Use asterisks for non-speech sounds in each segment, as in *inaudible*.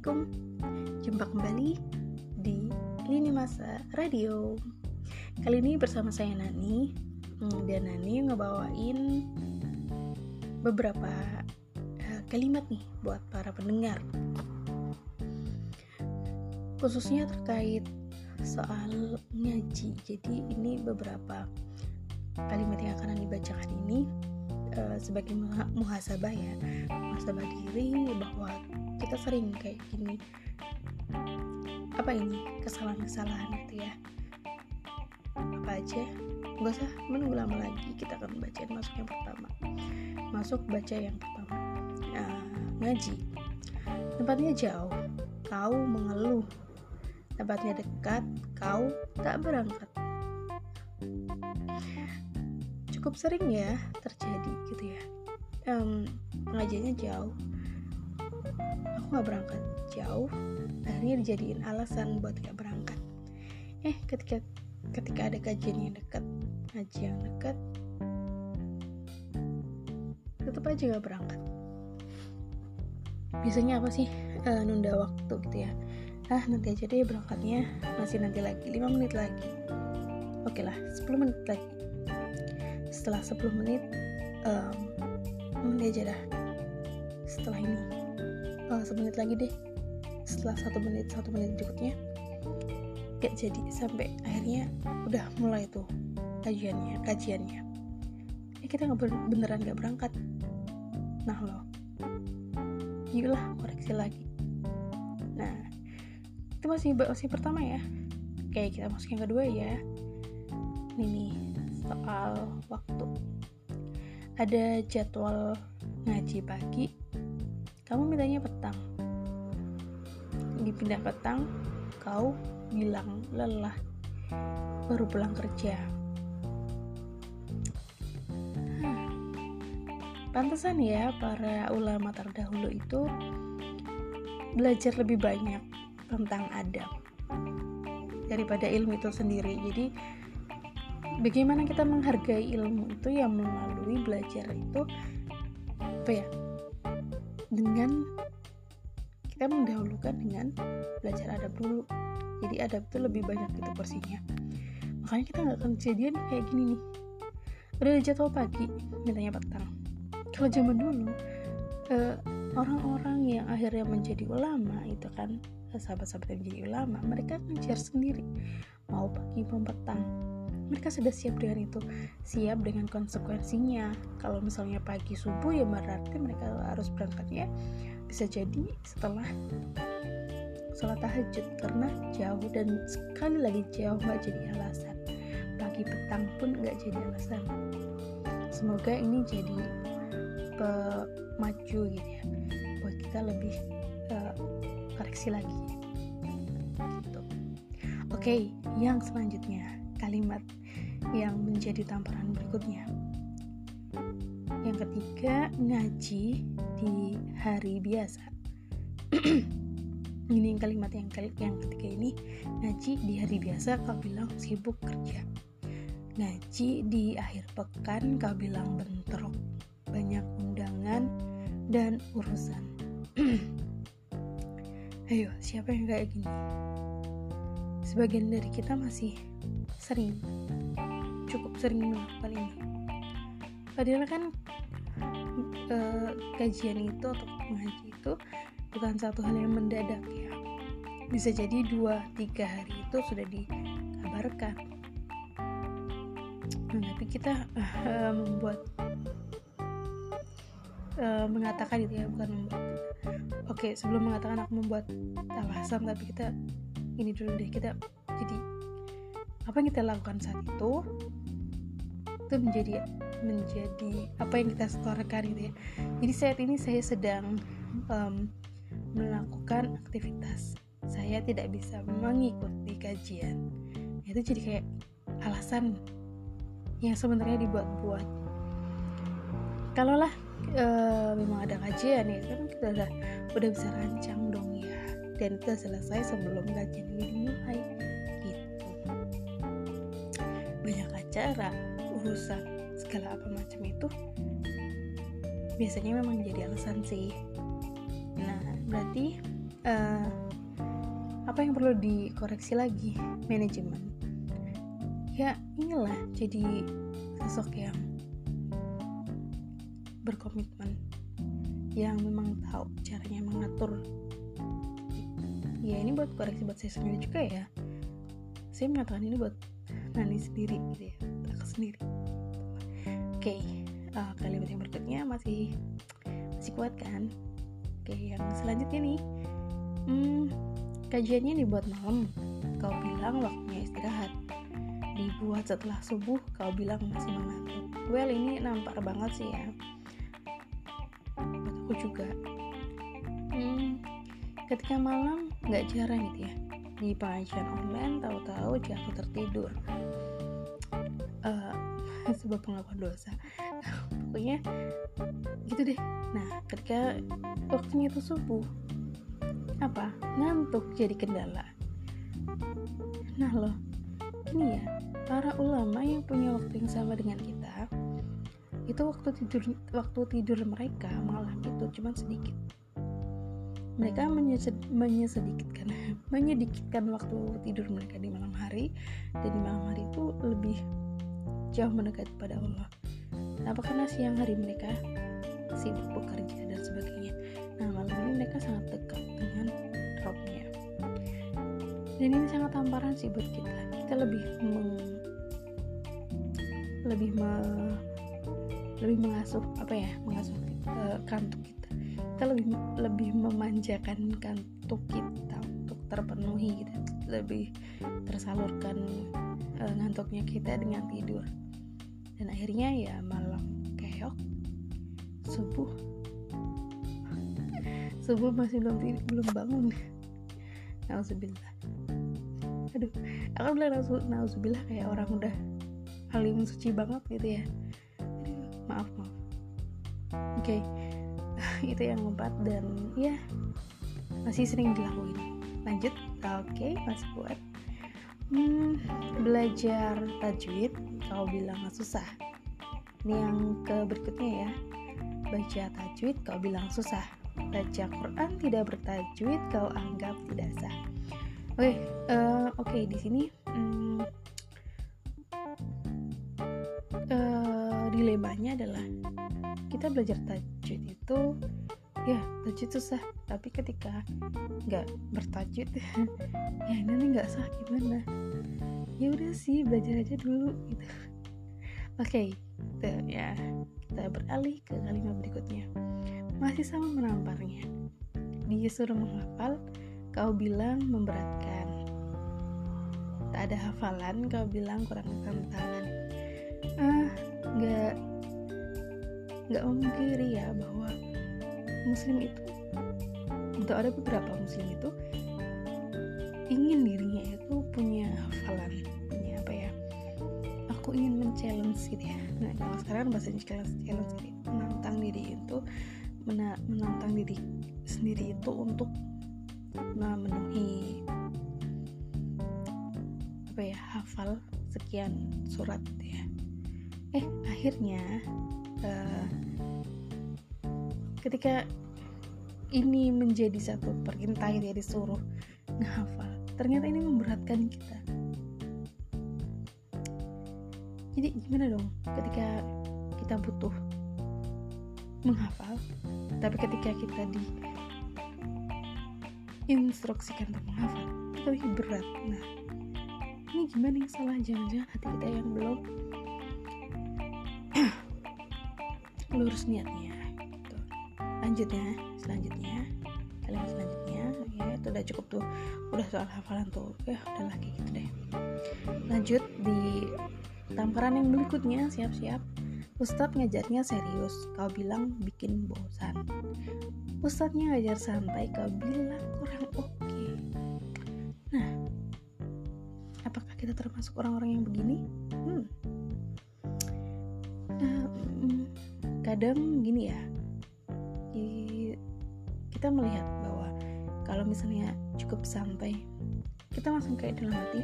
Assalamualaikum. Jumpa kembali di Lini Masa Radio. Kali ini bersama saya Nani. Hmm, Dan Nani ngebawain beberapa uh, kalimat nih buat para pendengar. Khususnya terkait soal ngaji. Jadi ini beberapa kalimat yang akan dibacakan ini uh, sebagai muhasabah ya. Muhasabah diri bahwa kita sering kayak gini. Apa ini? Kesalahan-kesalahan gitu ya. Apa aja? Nggak usah menunggu lama lagi. Kita akan baca masuk yang pertama. Masuk baca yang pertama. Uh, ngaji. Tempatnya jauh. Kau mengeluh. Tempatnya dekat. Kau tak berangkat. Cukup sering ya terjadi gitu ya. Um, pengajiannya jauh aku nggak berangkat jauh. Akhirnya dijadiin alasan buat gak berangkat. Eh ketika ketika ada kajian yang dekat ngaji yang dekat tetap aja gak berangkat. Biasanya apa sih? E, nunda waktu gitu ya. Ah nanti aja deh berangkatnya. Masih nanti lagi 5 menit lagi. Oke lah 10 menit lagi. Setelah 10 menit um, nanti aja dah. Setelah ini uh, semenit lagi deh. Setelah satu menit satu menit berikutnya gak jadi sampai akhirnya udah mulai tuh kajiannya kajiannya. Ya kita nggak beneran gak berangkat. Nah loh. Yuklah koreksi lagi. Nah itu masih masih pertama ya. Kayak kita masuk yang kedua ya. Ini nih soal waktu. Ada jadwal ngaji pagi kamu mintanya petang. Dipindah petang kau bilang lelah. Baru pulang kerja. Pantesan ya para ulama terdahulu itu belajar lebih banyak tentang adab daripada ilmu itu sendiri. Jadi bagaimana kita menghargai ilmu itu? Yang melalui belajar itu apa ya dengan kita mendahulukan dengan belajar adab dulu. Jadi adab itu lebih banyak gitu porsinya. Makanya kita nggak akan kejadian kayak gini nih. Udah jadwal pagi mintanya petang. Kalau zaman dulu eh, orang-orang yang akhirnya menjadi ulama itu kan sahabat-sahabat yang menjadi ulama mereka ngejar sendiri. Mau pagi mau petang mereka sudah siap dengan itu siap dengan konsekuensinya. Kalau misalnya pagi subuh ya berarti mereka harus berangkatnya bisa jadi setelah sholat tahajud karena jauh dan sekali lagi jauh nggak jadi alasan. Pagi petang pun nggak jadi alasan. Semoga ini jadi pemacu gitu ya buat kita lebih uh, koreksi lagi. Gitu. oke yang selanjutnya kalimat yang menjadi tamparan berikutnya. Yang ketiga, ngaji di hari biasa. *clears throat* ini kalimat yang yang ketiga ini ngaji di hari biasa kau bilang sibuk kerja ngaji di akhir pekan kau bilang bentrok banyak undangan dan urusan *clears throat* ayo siapa yang kayak gini sebagian dari kita masih sering cukup sering melakukan ini. Padahal kan e, kajian itu atau mengaji itu bukan satu hal yang mendadak ya. Bisa jadi dua tiga hari itu sudah dikabarkan. Nah, tapi kita e, membuat e, mengatakan itu ya bukan membuat. Oke sebelum mengatakan aku membuat alasan tapi kita ini dulu deh kita jadi apa yang kita lakukan saat itu itu menjadi menjadi apa yang kita setorkan gitu ya. Jadi saat ini saya sedang um, melakukan aktivitas. Saya tidak bisa mengikuti kajian. Itu jadi kayak alasan yang sebenarnya dibuat-buat. Kalau lah e, memang ada kajian ya kan kita udah udah bisa rancang dong dan kita selesai sebelum kajian ini dimulai. Gitu. Banyak acara urusan segala apa macam itu. Biasanya memang jadi alasan sih. Nah berarti uh, apa yang perlu dikoreksi lagi? Manajemen. Ya inilah jadi sosok yang berkomitmen yang memang tahu caranya mengatur ya ini buat koreksi buat saya sendiri juga ya. Saya mengatakan ini buat Nani sendiri gitu ya aku sendiri. Oke okay, uh, kalimat yang berikutnya masih masih kuat kan? Oke okay, yang selanjutnya nih. Hmm, kajiannya dibuat malam. Kau bilang waktunya istirahat. Dibuat setelah subuh kau bilang masih mengantuk well ini nampak banget sih ya. Aku juga. Hmm, ketika malam nggak jarang gitu ya. Di pengajian online tahu-tahu jatuh tertidur. Uh, *laughs* sebuah pengakuan dosa. Pokoknya gitu deh. Nah ketika waktunya itu subuh apa? Ngantuk jadi kendala. Nah loh ini ya para ulama yang punya waktu yang sama dengan kita itu waktu tidur waktu tidur mereka malah itu cuma sedikit mereka menyesed, menyesedikitkan *laughs* menyedikitkan waktu tidur mereka di malam hari. Dan di malam hari itu lebih jauh mendekat pada Allah. Apa karena siang hari mereka sibuk bekerja dan sebagainya. Nah malam ini mereka sangat dekat dengan Robnya. Dan ini sangat tamparan sih buat kita. Kita lebih meng, lebih me, lebih mengasuh apa ya mengasuh uh, kantuk kita kita lebih lebih memanjakan kantuk kita untuk terpenuhi gitu. Lebih tersalurkan uh, ngantuknya kita dengan tidur. Dan akhirnya ya malam keok subuh. *laughs* Subuh masih belum tidur, belum bangun. Nauzubillah. Aduh aku bilang nauzubillah kayak orang udah paling suci banget gitu ya. Maaf maaf. Oke. okay. Itu yang keempat dan ya masih sering dilakuin. Lanjut oke okay, mas buat hmm, belajar tajwid kau bilang susah. Ini yang ke berikutnya ya. Baca tajwid kau bilang susah. Baca Quran tidak bertajwid kau anggap tidak sah. Oke okay, uh, eh, oke okay, di sini hmm, dilemanya adalah kita belajar tajwid tajwid susah tapi ketika nggak bertajwid *laughs* ya ini nggak sah gimana? Ya udah sih belajar aja dulu gitu. Oke okay, ya kita beralih ke kalimat berikutnya. Masih sama menamparnya dia suruh menghafal kau bilang memberatkan. Tak ada hafalan kau bilang kurang tantangan. Ah nggak nggak memungkiri ya bahwa muslim itu untuk ada beberapa muslim itu ingin dirinya itu punya hafalan punya apa ya aku ingin men-challenge gitu ya. Nah kalau sekarang bahasanya challenge challenge gitu menantang diri itu mena menantang diri sendiri itu untuk memenuhi apa ya hafal sekian surat ya. Eh akhirnya uh, ketika ini menjadi satu perintah yang dia disuruh ngehafal ternyata ini memberatkan kita jadi gimana dong ketika kita butuh menghafal tapi ketika kita di instruksikan untuk menghafal itu lebih berat nah ini gimana yang salah jangan-jangan hati kita yang belum *clears throat* lurus niatnya gitu. Lanjutnya selanjutnya kalimat selanjutnya ya itu udah cukup tuh udah soal hafalan tuh ya udah lagi gitu deh lanjut di tamparan yang berikutnya siap-siap Ustadz ngajarnya serius, kau bilang bikin bosan. Ustadznya ngajar santai, kau bilang kurang oke. Okay. Nah, apakah kita termasuk orang-orang yang begini? Hmm. Nah, kadang gini ya kita melihat bahwa kalau misalnya cukup santai kita langsung kayak dalam hati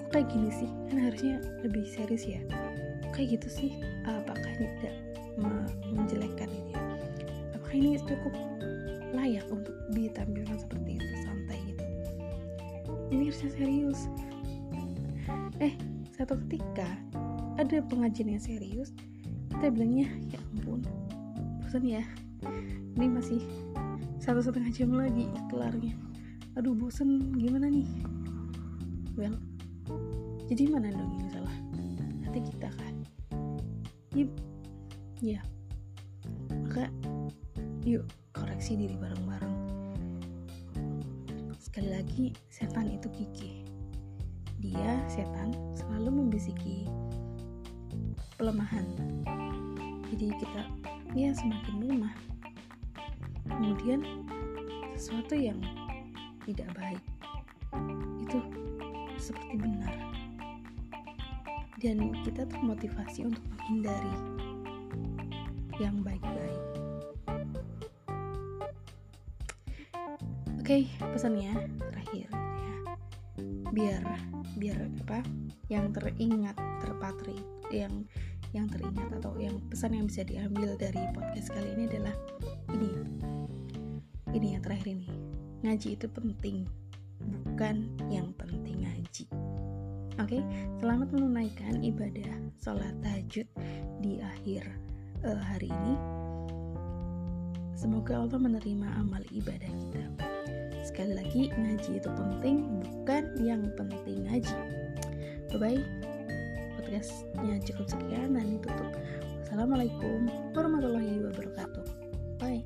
kok kayak gini sih? Kan harusnya lebih serius ya. Kayak gitu sih apakah ini tidak menjelekkan ini ya? Apakah ini cukup layak untuk ditampilkan seperti itu santai gitu? Ini harusnya serius. Eh satu ketika ada pengajian yang serius kita bilangnya ya bosan ya. Ini masih satu setengah jam lagi kelarnya. Aduh bosan gimana nih? Well jadi mana dong yang salah? Hati kita kan? Yep. ya. Maka yuk koreksi diri bareng-bareng. Sekali lagi setan itu kiki dia setan selalu membisiki pelemahan. Jadi kita ya semakin lemah. Kemudian sesuatu yang tidak baik itu seperti benar. Dan kita termotivasi untuk menghindari yang baik-baik. Oke pesannya terakhir ya. Biar biar apa? Yang teringat terpatri yang yang teringat atau yang pesan yang bisa diambil dari podcast kali ini adalah ini ini yang terakhir ini. Ngaji itu penting bukan yang penting ngaji. Oke selamat menunaikan ibadah sholat tahajud di akhir uh, hari ini. Semoga Allah menerima amal ibadah kita. Sekali lagi ngaji itu penting bukan yang penting ngaji. Bye bye podcastnya cukup sekian dan ditutup. Wassalamualaikum warahmatullahi wabarakatuh. Bye